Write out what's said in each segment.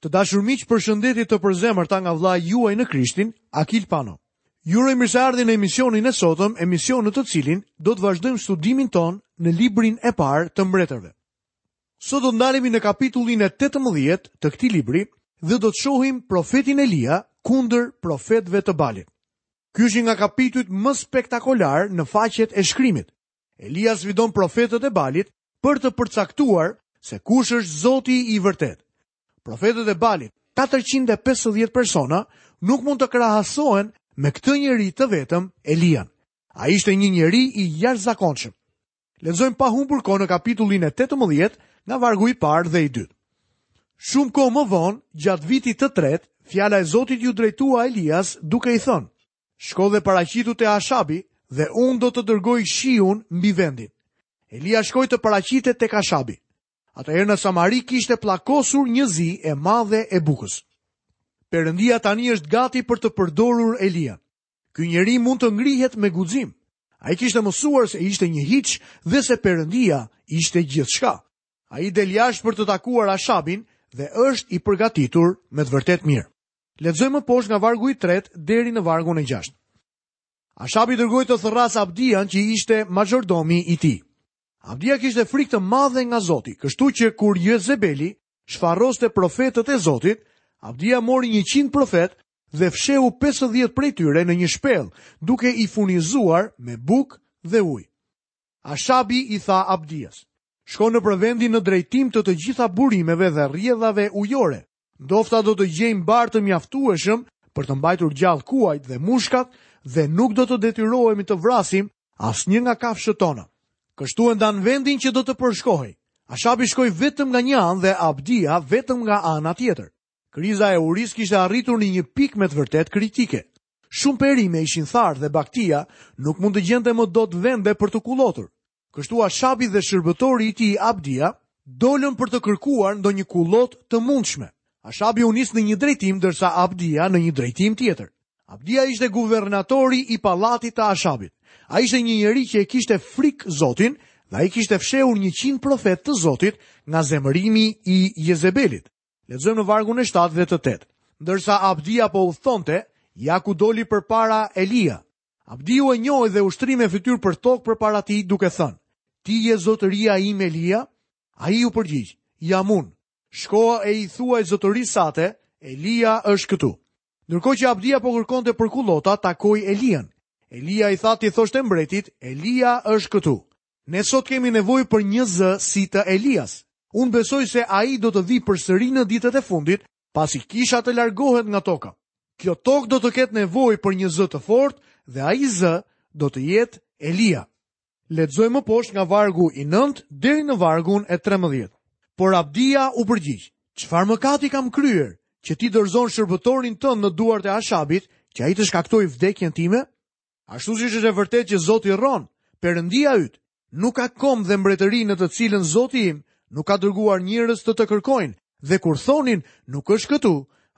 Të dashur miq, përshëndetje të përzemërta nga vëllai juaj në Krishtin, Akil Pano. Ju uroj mirëseardhje në emisionin e sotëm, emision në të cilin do të vazhdojmë studimin tonë në librin e parë të mbretërve. Sot do të ndalemi në kapitullin e 18 të këtij libri dhe do të shohim profetin Elia kundër profetëve të Balit. Ky është një nga kapitujt më spektakolarë në faqet e shkrimit, Elia sfidon profetët e Balit për të përcaktuar se kush është Zoti i vërtetë. Profetët e Balit, 450 persona, nuk mund të krahasohen me këtë njeri të vetëm Elian. Ai ishte një njeri i jashtëzakonshëm. Lexojmë pa humbur kohë në kapitullin e 18 nga vargu i parë dhe i dytë. Shumë kohë më vonë, gjatë vitit të tretë, fjala e Zotit iu drejtua Elias duke i thënë, Shko dhe paraqitu te Ashabi dhe unë do të dërgoj shiun mbi vendin. Elia shkoi të paraqitet tek Ashabi. Atëherë në Samari kishte pllakosur një zi e madhe e bukës. Perëndia tani është gati për të përdorur Elian. Ky njeri mund të ngrihet me guxim. Ai kishte mësuar se ishte një hiç dhe se Perëndia ishte gjithçka. Ai del jashtë për të takuar Ashabin dhe është i përgatitur me të vërtetë mirë. Lexojmë më poshtë nga vargu i tretë deri në vargun e gjashtë. Ashabi dërgoi të thërrasë Abdian që ishte maxhordomi i tij. Abdia kishte frikë të madhe nga Zoti, kështu që kur Jezebeli shfarroste profetët e Zotit, Abdia mori 100 profetë dhe fshehu 50 prej tyre në një shpellë, duke i furnizuar me bukë dhe ujë. Ashabi i tha Abdias: "Shko nëpër vendin në drejtim të të gjitha burimeve dhe rrjedhave ujore, Ndofta do të gjejmë bar të mjaftueshëm për të mbajtur gjallë kuajt dhe mushkat dhe nuk do të detyrohemi të vrasim asnjë nga kafshët tona. Kështu e ndanë vendin që do të përshkohej. Ashabi shkoi vetëm nga një anë dhe Abdia vetëm nga ana tjetër. Kriza e urisë kishte arritur në një pikë me të vërtetë kritike. Shumë perime ishin tharë dhe bagëtia nuk mund të gjente më dot vende për të kullotur. Kështu Ashabi dhe shërbëtori i tij Abdia dolën për të kërkuar ndonjë kullotë të mundshme. Ashabi u nis në një drejtim ndërsa Abdia në një drejtim tjetër. Abdia ishte guvernatori i pallatit të Ashabit. Ai ishte një njeri që e kishte frikë Zotin dhe ai kishte fshehur 100 profetë të Zotit nga zemërimi i Jezebelit. Lexojmë në vargun e 7 dhe të 8. Ndërsa Abdia po udhëtonte, ja ku doli përpara Elia. Abdiu e njohi dhe u shtri me fytyrë për tokë përpara tij duke thënë, Ti je zotëria im Elia? Ai u përgjigj, Jam unë. Shko e i thuaj zotërisë sate, Elia është këtu. Ndërkohë që Abdia po kërkonte për kullota, takoi Elian. Elia i tha t'i thoshte mbretit, Elia është këtu. Ne sot kemi nevojë për një zë si të Elias. Unë besoj se ai do të vijë përsëri në ditët e fundit pasi kisha të largohet nga toka. Kjo tokë do të ketë nevojë për një zë të fortë dhe ai zë do të jetë Elia. Lexojmë poshtë nga vargu i 9 deri në vargun e 13. Por Abdia u përgjigj: "Çfarë mëkati kam kryer që ti dorëzon shërbëtorin tënd në duart e Ashabit, që ai të shkaktojë vdekjen time?" Ashtu siç është e vërtetë që Zoti rron, Perëndia yt nuk ka komb dhe mbretëri në të cilën Zoti im nuk ka dërguar njerëz të të kërkojnë, dhe kur thonin nuk është këtu,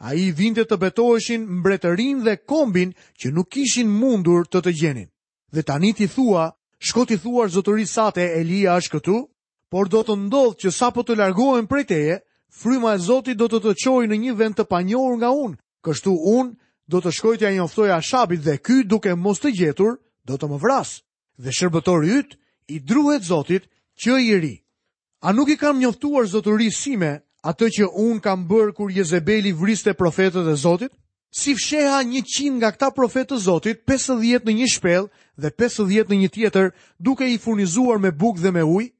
ai i vinte të betoheshin mbretërinë dhe kombin që nuk kishin mundur të të gjenin. Dhe tani ti thua, shko t'i thuash zotërisë sate Elia është këtu, Por do të ndodhë që sapo të largohem prej teje, fryma e Zotit do të të çojë në një vend të panjohur nga unë, kështu unë do të shkoj t'ia njoftoj Ashabit dhe ky duke mos të gjetur, do të më vrasë. Dhe shërbëtori yt i druhet Zotit që i ri. A nuk i kanë njoftuar zotërisë sime atë që unë kam bërë kur Jezebeli vriste profetët e Zotit? Si fsheha njëqind nga këta profetë të Zotit, 50 në një shpellë dhe 50 në një tjetër, duke i furnizuar me bukë dhe me ujë?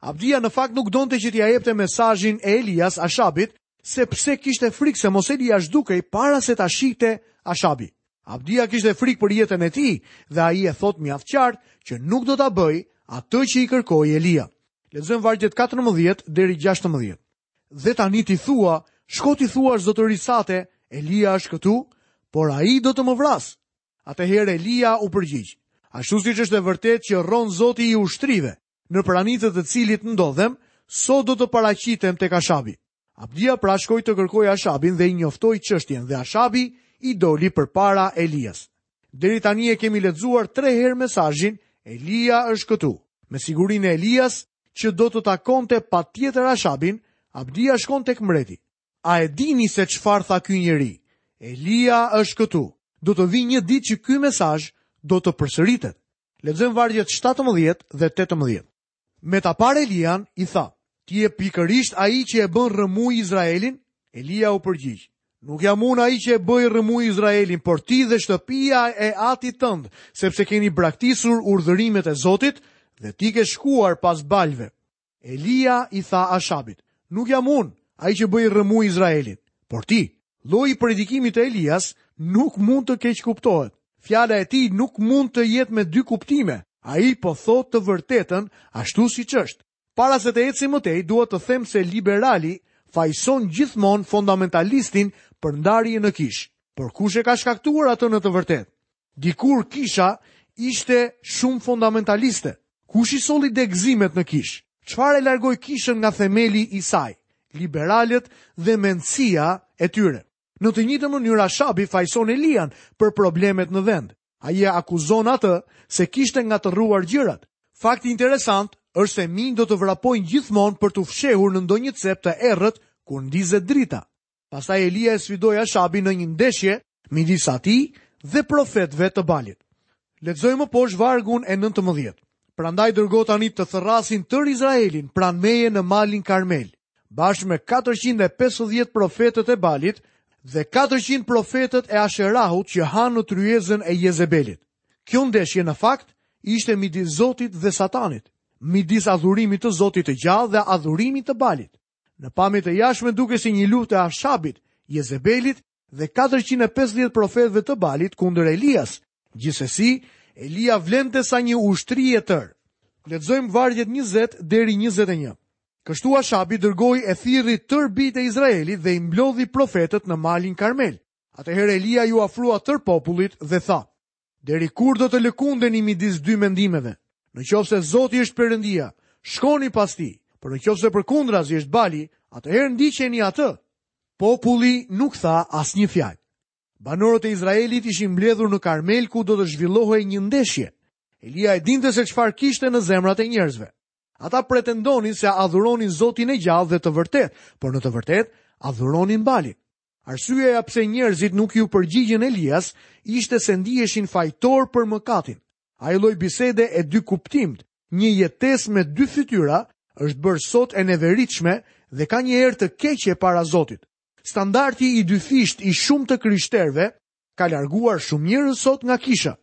Abdia në fakt nuk donte që t'ia jepte mesazhin e Elias Ashabit, sepse kishte frikë se mos Elia zhdukej para se ta shihte Ashabi. Abdia kishte frikë për jetën e tij dhe ai e thotë mjaft qartë që nuk do ta bëjë atë që i kërkoi Elia. Lexojmë vargjet 14 deri 16. Dhe tani ti thua, shko t'i thuash zotërisë sate, Elia është këtu, por ai do të më vrasë. Atëherë Elia u përgjigj, Ashtu siç është e vërtetë që rron Zoti i ushtrive, në prani të të cilit ndodhem, sot do të paraqitem tek Ashabi. Abdia pra shkoi të kërkojë Ashabin dhe i njoftoi çështjen dhe Ashabi i doli përpara Elias. Deri tani e kemi lexuar tre herë mesazhin Elia është këtu. Me sigurinë e Elias që do të takonte patjetër Ashabin, Abdia shkon tek mbreti. A e dini se çfarë tha ky njeri? Elia është këtu. Do të vijë një ditë që ky mesazh do të përsëritet. Lexojmë vargjet 17 dhe 18. Me ta parë Elian, i tha, ti je pikërisht ai që e bën rrëmujë Izraelin? Elia u përgjigj, nuk jam unë ai që e bëj rrëmujë Izraelin, por ti dhe shtëpia e atit tënd, sepse keni braktisur urdhërimet e Zotit dhe ti ke shkuar pas Baalëve. Elia i tha Ashabit, nuk jam unë ai që bëj rrëmujë Izraelin, por ti. Lloji i predikimit të Elias nuk mund të keqkuptohet. Fjala e tij nuk mund të jetë me dy kuptime. Ai po thotë të vërtetën ashtu siç është. Para se të ecim më tej, dua të them se liberali fajëson gjithmonë fondamentalistin për ndarje në kishë. Por kush e ka shkaktuar atë në të vërtetë? Dikur kisha ishte shumë fundamentaliste. Kush i solli degëzimet në kishë? Çfarë e largoi kishën nga themeli i saj? Liberalët dhe mendësia e tyre. Në të njëjtën mënyrë Ashabi fajson Elian për problemet në vend. Ai e akuzon atë se kishte ngatërruar gjërat. Fakti interesant është se minj do të vrapojnë gjithmonë për t'u fshehur në ndonjë cep të errët kur ndizet drita. Pastaj Elia e sfidoi Ashabin në një ndeshje midis atij dhe profetëve të Balit. Lexojmë më poshtë vargun e 19. Prandaj dërgo tani të thërrasin tërë Izraelin pranë meje në malin Karmel, bashkë me 450 profetët e Balit dhe 400 profetët e Asherahut që hanë në tryezën e Jezebelit. Kjo ndeshje në fakt ishte midis Zotit dhe Satanit, midis adhurimit të Zotit të gjallë dhe adhurimit të Balit. Në pamje të jashtme dukej si një luftë e Ashabit, Jezebelit dhe 450 profetëve të Balit kundër Elias. Gjithsesi, Elia vlente sa një ushtri e tërë. Lexojmë vargjet 20 deri 21. Kështu Ashabi dërgoi e thirri tërë bijtë e Izraelit dhe i mblodhi profetët në malin Karmel. Atëherë Elia iu afrua tërë popullit dhe tha: Deri kur do të lëkundeni midis dy mendimeve? Në qoftë se Zoti është Perëndia, shkoni pas tij. Por në qoftë se përkundrazi është Bali, atëherë ndiqeni atë. Populli nuk tha asnjë fjalë. Banorët e Izraelit ishin mbledhur në Karmel ku do të zhvillohej një ndeshje. Elia e dinte se çfarë kishte në zemrat e njerëzve. Ata pretendonin se adhuronin Zotin e gjallë dhe të vërtetë, por në të vërtetë adhuronin Balin. Arsyeja pse njerëzit nuk iu përgjigjën Elias ishte se ndiheshin fajtorë për mëkatin. Ai lloj bisede e dykuptimtë, një jetesë me dy fytyra, është bërë sot e neveritshme dhe ka një erë të keqe para Zotit. Standardi i dyfishtë i shumë të krishterëve ka larguar shumë njerëz sot nga kisha.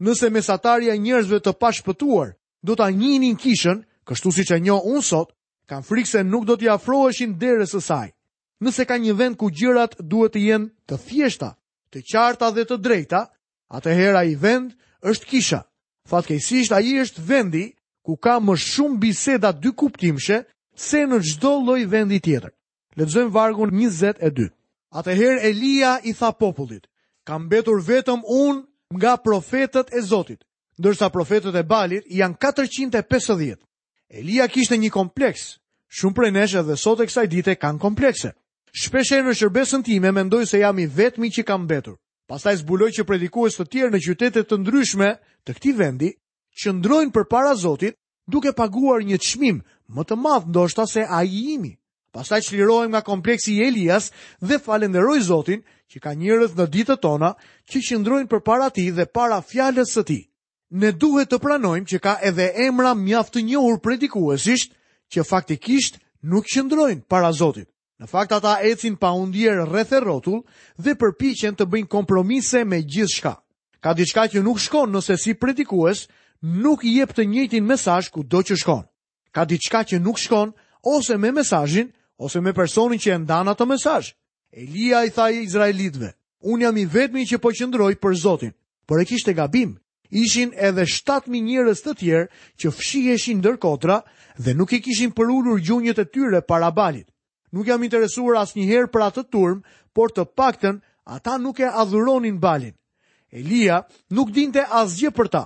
Nëse mesatarja e njerëzve të pashpëtuar do ta njihnin kishën, kështu siç e njoh unë sot, kam frikë se nuk do t'i afroheshin derës së saj. Nëse ka një vend ku gjërat duhet të jenë të thjeshta, të qarta dhe të drejta, atëherë ai vend është kisha. Fatkeqësisht ai është vendi ku ka më shumë biseda dykuptimshe se në çdo lloj vendi tjetër. Lexojmë vargun 22. Atëherë Elia i tha popullit: "Kam mbetur vetëm unë nga profetët e Zotit, ndërsa profetët e Balit janë 450." Elia kishte një kompleks. Shumë prej nesh edhe sot e kësaj dite kanë komplekse. Shpesh herë në shërbesën time mendoj se jam i vetmi që kam mbetur. Pastaj zbuloj që predikues të tjerë në qytete të ndryshme të këtij vendi qëndrojnë përpara Zotit duke paguar një çmim më të madh ndoshta se ai i imi. Pastaj çlirohem nga kompleksi i Elias dhe falenderoj Zotin që ka njerëz në ditët tona që qëndrojnë përpara tij dhe para fjalës së tij. Ne duhet të pranojmë që ka edhe emra mjaft të njohur predikuesish që faktikisht nuk qëndrojnë para Zotit. Në fakt ata ecin pa u ndier rreth e rrotull dhe përpiqen të bëjnë kompromise me gjithçka. Ka diçka që nuk shkon nëse si predikues nuk jep të njëjtin mesazh kudo që shkon. Ka diçka që nuk shkon ose me mesazhin ose me personin që e ndan atë mesazh. Elia i tha izraelitëve, unë jam i vetmi që po qëndroj për Zotin, por e kishte gabim. Ishin edhe 7000 njerëz të tjerë që fshiheshin ndër kodra dhe nuk i kishin përulur gjunjët e tyre para Balit. Nuk jam interesuar asnjëherë për atë turmë, por të paktën ata nuk e adhuronin Balin. Elia nuk dinte asgjë për ta.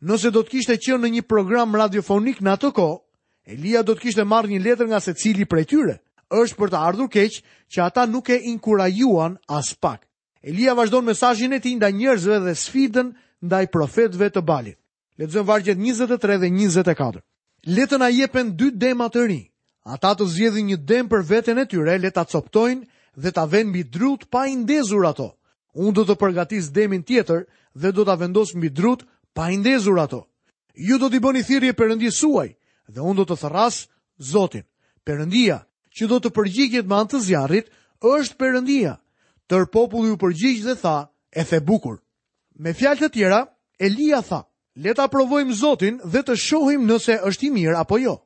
Nëse do të kishte qenë në një program radiofonik në atë kohë, Elia do të kishte marrë një letër nga secili prej tyre. Është për të ardhur keq që ata nuk e inkurajuan aspak. Elia vazhdon mesazhin e tij ndaj njerëzve dhe sfidën ndaj profetëve të Balit. Lexojmë vargjet 23 dhe 24. Le të na jepen dy dema të ri. Ata të zgjedhin një dem për veten e tyre, le ta copëtojnë dhe ta venë mbi drut pa i ndezur ato. Unë do të përgatis demin tjetër dhe do ta vendos mbi drut pa i ndezur ato. Ju do t'i bëni thirrje Perëndisë suaj dhe unë do të thërras Zotin. Perëndia, që do të përgjigjet me anë të zjarrit, është Perëndia. Tërë populli u përgjigj dhe tha, E the bukur. Me fjalë të tjera, Elia tha, le ta provojmë Zotin dhe të shohim nëse është i mirë apo jo.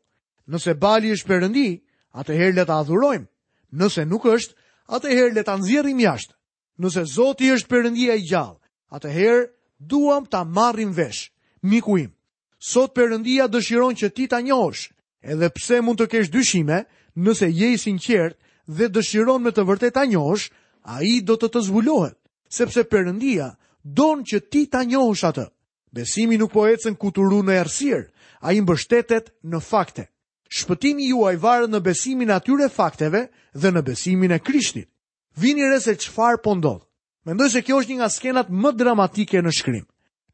Nëse Bali është perëndi, atëherë le ta adhurojmë. Nëse nuk është, atëherë le ta nxjerrim jashtë. Nëse Zoti është perëndia i gjallë, atëherë duam ta marrim vesh, miku im. Sot Perëndia dëshiron që ti ta njohësh, edhe pse mund të kesh dyshime, nëse je i sinqertë dhe dëshiron me të vërtetë ta njohësh, ai do të të zbulohet, sepse Perëndia don që ti ta njohësh atë. Besimi nuk po ecën kuturu në errësirë, ai mbështetet në fakte. Shpëtimi juaj varet në besimin e atyre fakteve dhe në besimin e Krishtit. Vini re se çfarë po ndodh. Mendoj se kjo është një nga skenat më dramatike në shkrim.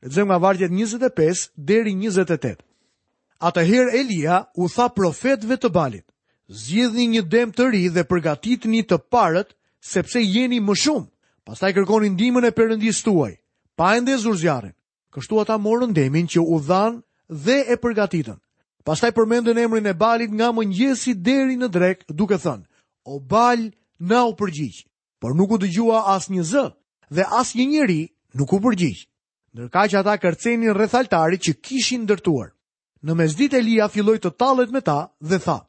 Lexojmë nga vargjet 25 deri 28. Atëherë Elia u tha profetëve të Balit: Zgjidhni një dem të ri dhe përgatitni të parët, sepse jeni më shumë. Pastaj kërkoni ndihmën e Perëndisë tuaj. Pa e ndezur zjarrin. Kështu ata morën demin që u dhanë dhe e përgatitën. Pastaj përmendën emrin e Balit nga mëngjesi deri në drekë, duke thënë: O Bal, na u përgjigj. Por nuk u dëgjua asnjë zë dhe asnjë njeri nuk u përgjigj. Ndërkaq ata kërcenin rreth altarit që kishin ndërtuar. Në mesditë Elia filloi të tallet me ta dhe tha,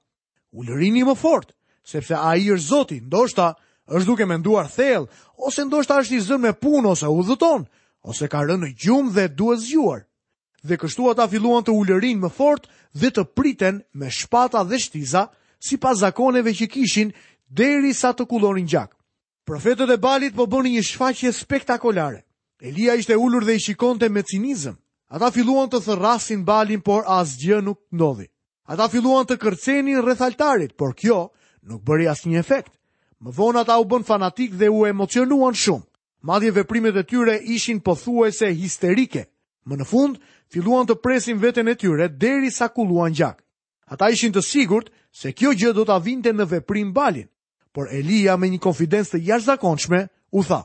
Ulërini më fort, sepse ai është zoti, ndoshta është duke menduar thellë, ose ndoshta është i zënë me punë ose udhëton, ose ka rënë në gjumë dhe duhet zgjuar. Dhe kështu ata filluan të ulërijnë më fort dhe të priten me shpata dhe shtiza, sipas zakoneve që kishin, derisa të kullonin gjak. Profetët e Balit po bënin një shfaqje spektakolare. Elia ishte ulur dhe i shikonte me cinizëm. Ata filluan të thërrasin Balin, por asgjë nuk ndodhi. Ata filluan të kërcenin rreth altarit, por kjo nuk bëri asnjë efekt. Më vonë ata u bënë fanatikë dhe u emocionuan shumë. Madje veprimet e tyre ishin pothuajse histerike. Më në fund, filluan të presin veten e tyre derisa kulluan gjak. Ata ishin të sigurt se kjo gjë do ta vinte në veprim Balin. Por Elia me një konfidencë të jashtëzakonshme u tha: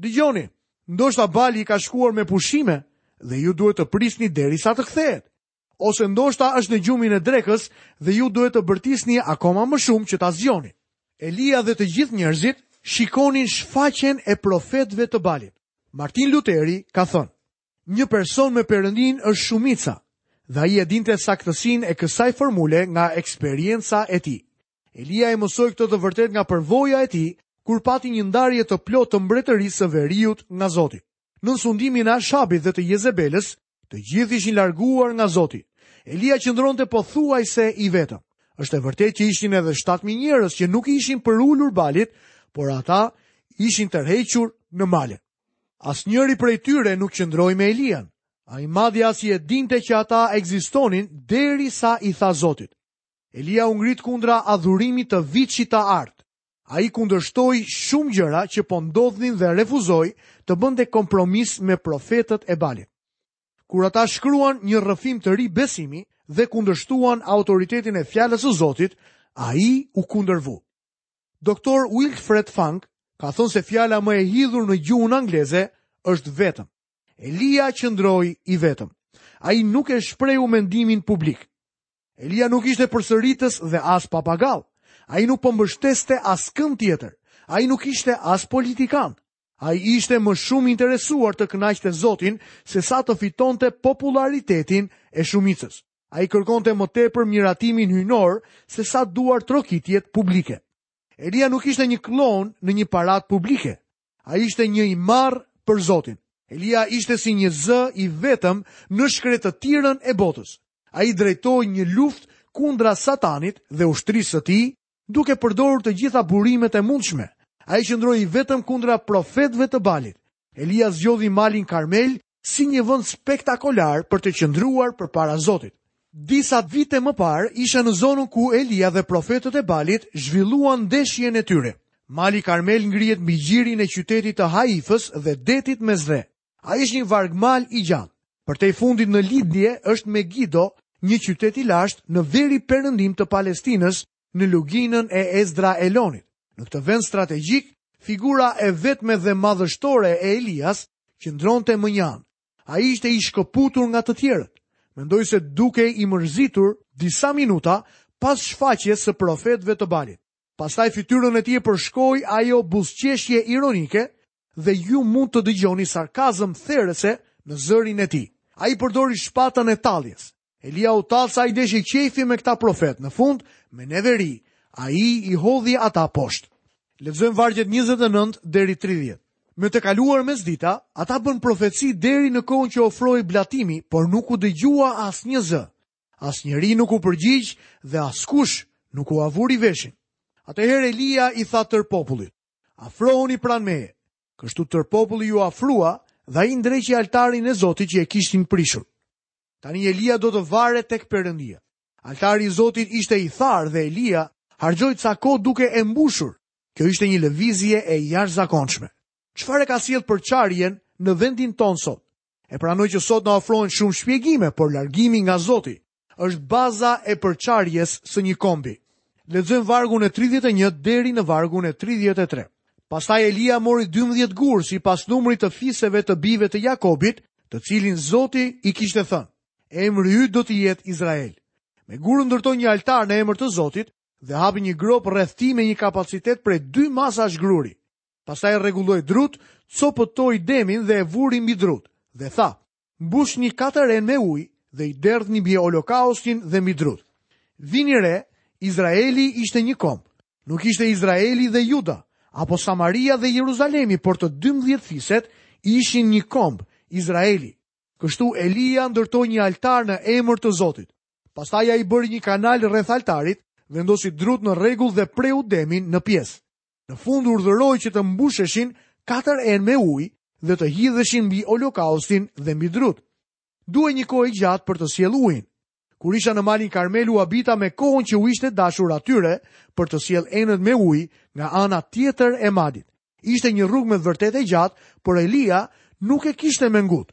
"Dëgjoni, ndoshta Bali ka shkuar me pushime dhe ju duhet të prisni derisa të kthehet. Ose ndoshta është në gjumin e drekës dhe ju duhet të bërtisni akoma më shumë që ta zgjoni." Elia dhe të gjithë njerëzit shikonin shfaqjen e profetëve të Balit. Martin Luteri ka thënë: Një person me Perëndinë është shumica, dhe ai e dinte saktësinë e kësaj formule nga eksperienca e tij. Elia e mësoi këtë të vërtetë nga përvoja e tij kur pati një ndarje të plotë të mbretërisë së veriut nga Zoti. Nën sundimin e Ashabit dhe të Jezebelës, të gjithë ishin larguar nga Zoti. Elia qëndronte pothuajse i vetëm. Është e vërtetë që ishin edhe 7000 njerëz që nuk i ishin përulur Balit, por ata ishin tërhequr në male. Asnjëri prej tyre nuk qëndroi me Elian. Ai madje as e dinte që ata ekzistonin derisa i tha Zoti. Elia u ngrit kundra adhurimit të viçit të artë. Ai kundërshtoi shumë gjëra që po ndodhnin dhe refuzoi të bënte kompromis me profetët e Balit. Kur ata shkruan një rrëfim të ri besimi dhe kundërshtuan autoritetin e fjalës së Zotit, ai iu kundërvu. Doktor Wilfred Funk ka thënë se fjala më e hidhur në gjuhën angleze është vetëm. Elia qëndroi i vetëm. Ai nuk e shprehu mendimin publik. Elia nuk ishte përsëritës dhe as papagall. Ai nuk po mbështeste askënd tjetër. Ai nuk ishte as politikan. Ai ishte më shumë i interesuar të kënaqte Zotin sesa të fitonte popullaritetin e shumicës. Ai kërkonte më tepër miratimin hyjnor sesa duartrokitjet publike. Elia nuk ishte një kllon në një paradë publike. Ai ishte një i marrë për Zotin. Elia ishte si një zë i vetëm në shkretëtirën e botës. Ai drejtoi një luftë kundra satanit dhe ushtrisë së tij, duke përdorur të gjitha burimet e mundshme. Ai qëndroi i vetëm kundra profetëve të Balit. Elia zgjodhi malin Karmel si një vend spektakular për të qëndruar përpara Zotit. Disa vite më parë isha në zonën ku Elia dhe profetët e Balit zhvilluan ndeshjen e tyre. Mali Karmel ngrihet mbi gjirin e qytetit të Haifës dhe detit Mesdhe. Ai është një vargmal i gjatë. Përtej fundit në lindje është Megido, një qytet i lashtë në veriperëndim të Palestinës, në luginën e Ezdraelonit. Në këtë vend strategjik, figura e vetme dhe madhështore e Elias qëndronte më një anë. Ai ishte i shkëputur nga të tjerët. Mendoj se dukej i mërzitur disa minuta pas shfaqjes së profetëve të Balit. Pastaj fytyrën e tij e përshkoi ajo buzëqeshje ironike dhe ju mund të dëgjoni sarkazëm therëse në zërin e tij. Ai përdori shpatën e talljes. Elia u tall sa i deshi qejfi me këta profetë. Në fund, me neveri, ai i hodhi ata poshtë. Lexojmë vargjet 29 deri 30. Me të kaluar mesdita, ata bënë profeci deri në kohën që ofrohej blatimi, por nuk u dëgjua asnjë zë. Asnjeri nuk u përgjigj dhe askush nuk ua vuri veshin. Atëherë Elia i tha tërë popullit, afrohuni pranë meje. Kështu tërë populli iu afrua dhe ai ndreqi altarin e Zotit që e kishin prishur. Tani Elia do të varet tek Perëndia. Altari i Zotit ishte i tharë dhe Elia harxhoi ca kohë duke e mbushur. Kjo ishte një lëvizje e jashtëzakonshme. Çfarë e ka sjellë përçarjen në vendin tonë sot? E pranoj që sot na ofrohen shumë shpjegime, por largimi nga Zoti është baza e përçarjes së një kombi. Lexojmë vargun e 31 deri në vargun e 33. Pastaj Elia mori dymbëdhjetë gurë sipas numrit të fiseve të bijve të Jakobit, të cilit Zoti i kishte thënë, emri yt do të jetë Izrael. Me gurët ndërtoi një altar në emër të Zotit dhe hapi një gropë rreth tij me një kapacitet prej dy masash gruri. Pastaj rregulloi drutë, copëtoi demin dhe e vuri mbi drutë dhe tha, Mbushni katër enë me ujë dhe i derdhni mbi holokaustin dhe mbi drutë. Vini re, Izraeli ishte një komb. Nuk ishte Izraeli dhe Juda, apo Samaria dhe Jeruzalemi, por të 12 fiset ishin një komb, Izraeli. Kështu Elia ndërtoi një altar në emër të Zotit. Pastaj ai bëri një kanal rreth altarit, vendosi drutë në rregull dhe preu demin në pjesë. Në fund urdhëroi që të mbusheshin katër enë me ujë dhe të hidheshin mbi holokaustin dhe mbi drut. Duhej një kohë e gjatë për të sjellë ujin. Kur isha në malin Karmel u habita me kohën që u ishte dashur atyre për të sjellë enët me ujë nga ana tjetër e malit. Ishte një rrugë me vërtetë e gjatë, por Elia nuk e kishte me ngut.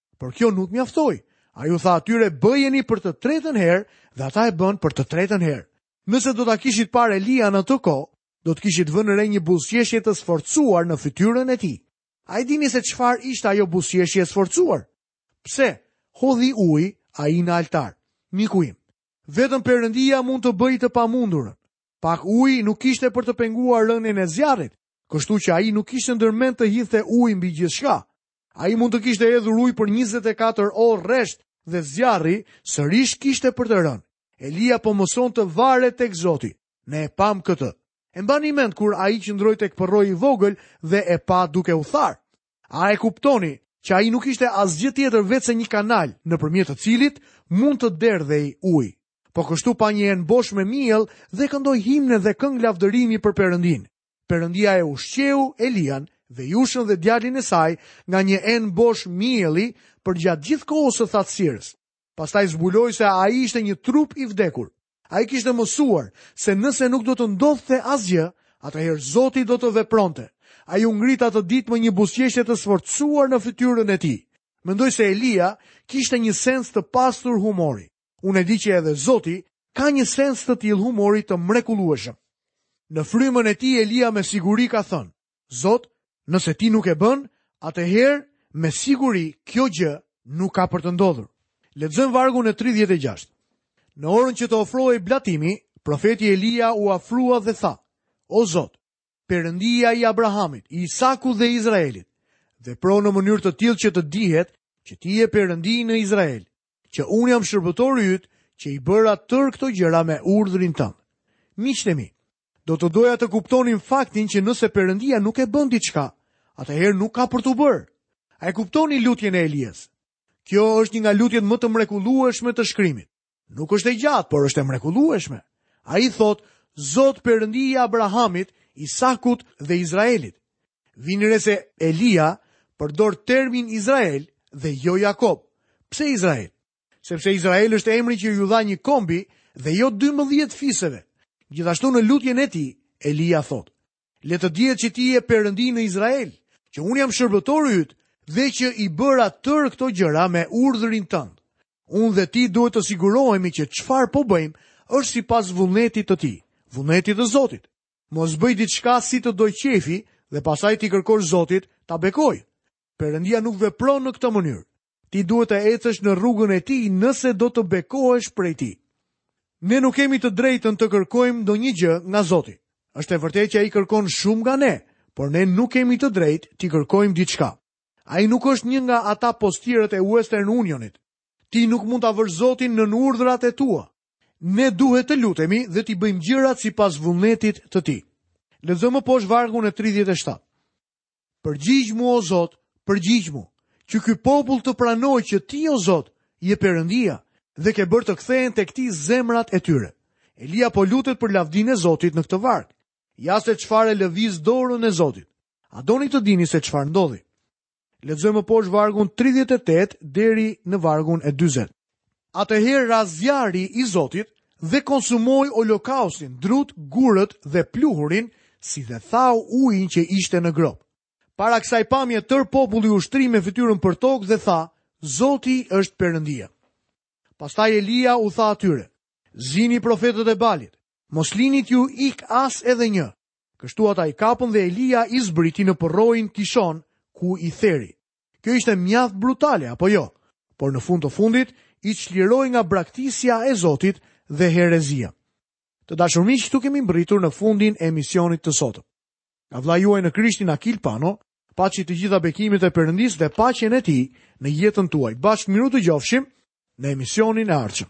Por kjo nuk mjaftoi. Ai u tha atyre bëjeni për të tretën herë dhe ata e bënë për të tretën herë. Nëse do ta kishit parë Elian në atë kohë, do të kishit vënë re një buzëqeshje të sforcuar në fytyrën e tij. A e dini se çfarë ishte ajo buzëqeshje e sforcuar? Pse hodhi ujë ai në altar. Miku im, vetëm Perëndia mund të bëjë të pamundurën. Pak ujë nuk kishte për të penguar rënien e zjarrit, kështu që ai nuk kishte ndër mend të hidhte ujë mbi gjithçka. Ai mund të kishte hedhur ujë për 24 orë rresht dhe zjarri sërish kishte për të rënë. Elia po mëson të varet tek Zoti. Ne e pamë këtë. E mbani mend kur ai qëndroi tek përroi i vogël dhe e pa duke u tharë. Ai e kuptoi që ai nuk ishte asgjë tjetër veçse një kanal nëpërmjet të cilit mund të derdhej ujë. Po kështu pa një enë bosh me miell dhe këndoi himne dhe këngë lavdërimi për Perëndinë. Perëndia e ushqeu Elian dhe vejushën dhe djalin e saj nga një enë bosh mielli përgjatë gjithë kohës së thatësirës. Pastaj zbuloi se ai ishte një trup i vdekur. Ai kishte mësuar se nëse nuk do të ndodhte asgjë, atëherë Zoti do të vepronte. Ai u ngrit atë ditë me një buzëqeshje të sforcuar në fytyrën e tij. Mendoj se Elia kishte një sens të pasur humori. Unë e di që edhe Zoti ka një sens të tillë humori të mrekullueshëm. Në frymën e tij Elia me siguri ka thënë: Zot, nëse ti nuk e bën, atëherë me siguri kjo gjë nuk ka për të ndodhur. Lexojmë vargun e 36. Në orën që të ofrohej blatimi, profeti Elia u afrua dhe tha: O Zot, Perëndia i Abrahamit, i Isakut dhe Izraelit, vepro në mënyrë të tillë që të dihet që ti je Perëndi në Izrael, që unë jam shërbëtori yt që i bëra tërë këto gjëra me urdhrin tënd. Miqtë e mi, do të doja të kuptonim faktin që nëse Perëndia nuk e bën diçka, atëherë nuk ka për t'u bërë. A e kuptoni lutjen e Elias? Kjo është një nga lutjet më të mrekullueshme të shkrimit. Nuk është e gjatë, por është e mrekullueshme. Ai thotë, Zot Perëndi i Abrahamit, Isakut dhe Izraelit. Vini re se Elia përdor termin Izrael dhe jo Jakob. Pse Izrael? Sepse Izrael është emri që iu dha një kombi dhe jo 12 fiseve. Gjithashtu në lutjen e tij, Elia thotë: Le të dihet që ti je perëndi në Izrael, që unë jam shërbëtori yt dhe që i bëra tërë këto gjëra me urdhrin tënd. Unë dhe ti duhet të sigurohemi që çfarë po bëjmë është sipas vullnetit të tij, vullnetit të Zotit. Mos bëj diçka si të dojë qejfi dhe pastaj t'i kërkosh Zotit ta bekojë. Perëndia nuk vepron në këtë mënyrë. Ti duhet të ecësh në rrugën e tij nëse do të bekohesh prej tij. Ne nuk kemi të drejtën të kërkojmë ndonjë gjë nga Zoti. Është e vërtetë që ai kërkon shumë nga ne, por ne nuk kemi të drejtë t'i kërkojmë diçka. Ai nuk është një nga ata postierët e Western Unionit. Ti nuk mund ta vësh Zotin nën urdhrat e tua. Ne duhet të lutemi dhe t'i bëjmë gjërat sipas vullnetit të Tij. Lexojmë më poshtë vargun e 37. Përgjigjmu o Zot, përgjigjmu, që ky popull të pranojë që Ti o Zot je Perëndia dhe ke bërë të kthehen tek Ti zemrat e tyre. Elia po lutet për lavdinë e Zotit në këtë varg. Ja se çfarë e lëviz dorën e Zotit. A doni të dini se çfarë ndodhi? Lexojmë më poshtë vargun 38 deri në vargun e 40. Atëherë ra zjarri i Zotit dhe konsumoi olokaustin, drutë, gurët dhe pluhurin, si dhe thau ujin që ishte në gropë. Para kësaj pamje tërë populli u shtri me fytyrën përtokë dhe tha, Zoti është Perëndia. Pastaj Elia u tha atyre, Zini profetët e Baalit, mos lini t'ju ikë as edhe një, Kështu ata i kapën dhe Elia i zbriti në përroin Kishon, ku i theri. Kjo ishte mjaft brutale, apo jo? Por në fund të fundit, i çliroi nga braktisja e Zotit dhe herezia. Të dashur miq, këtu kemi mbërritur në fundin e emisionit të sotëm. Nga vëllai juaj në Krishtin Akil Pano, paçi të gjitha bekimet e Perëndisë dhe paqen e tij në jetën tuaj. Bashkë mirudëgjofshim në emisionin e ardhshëm.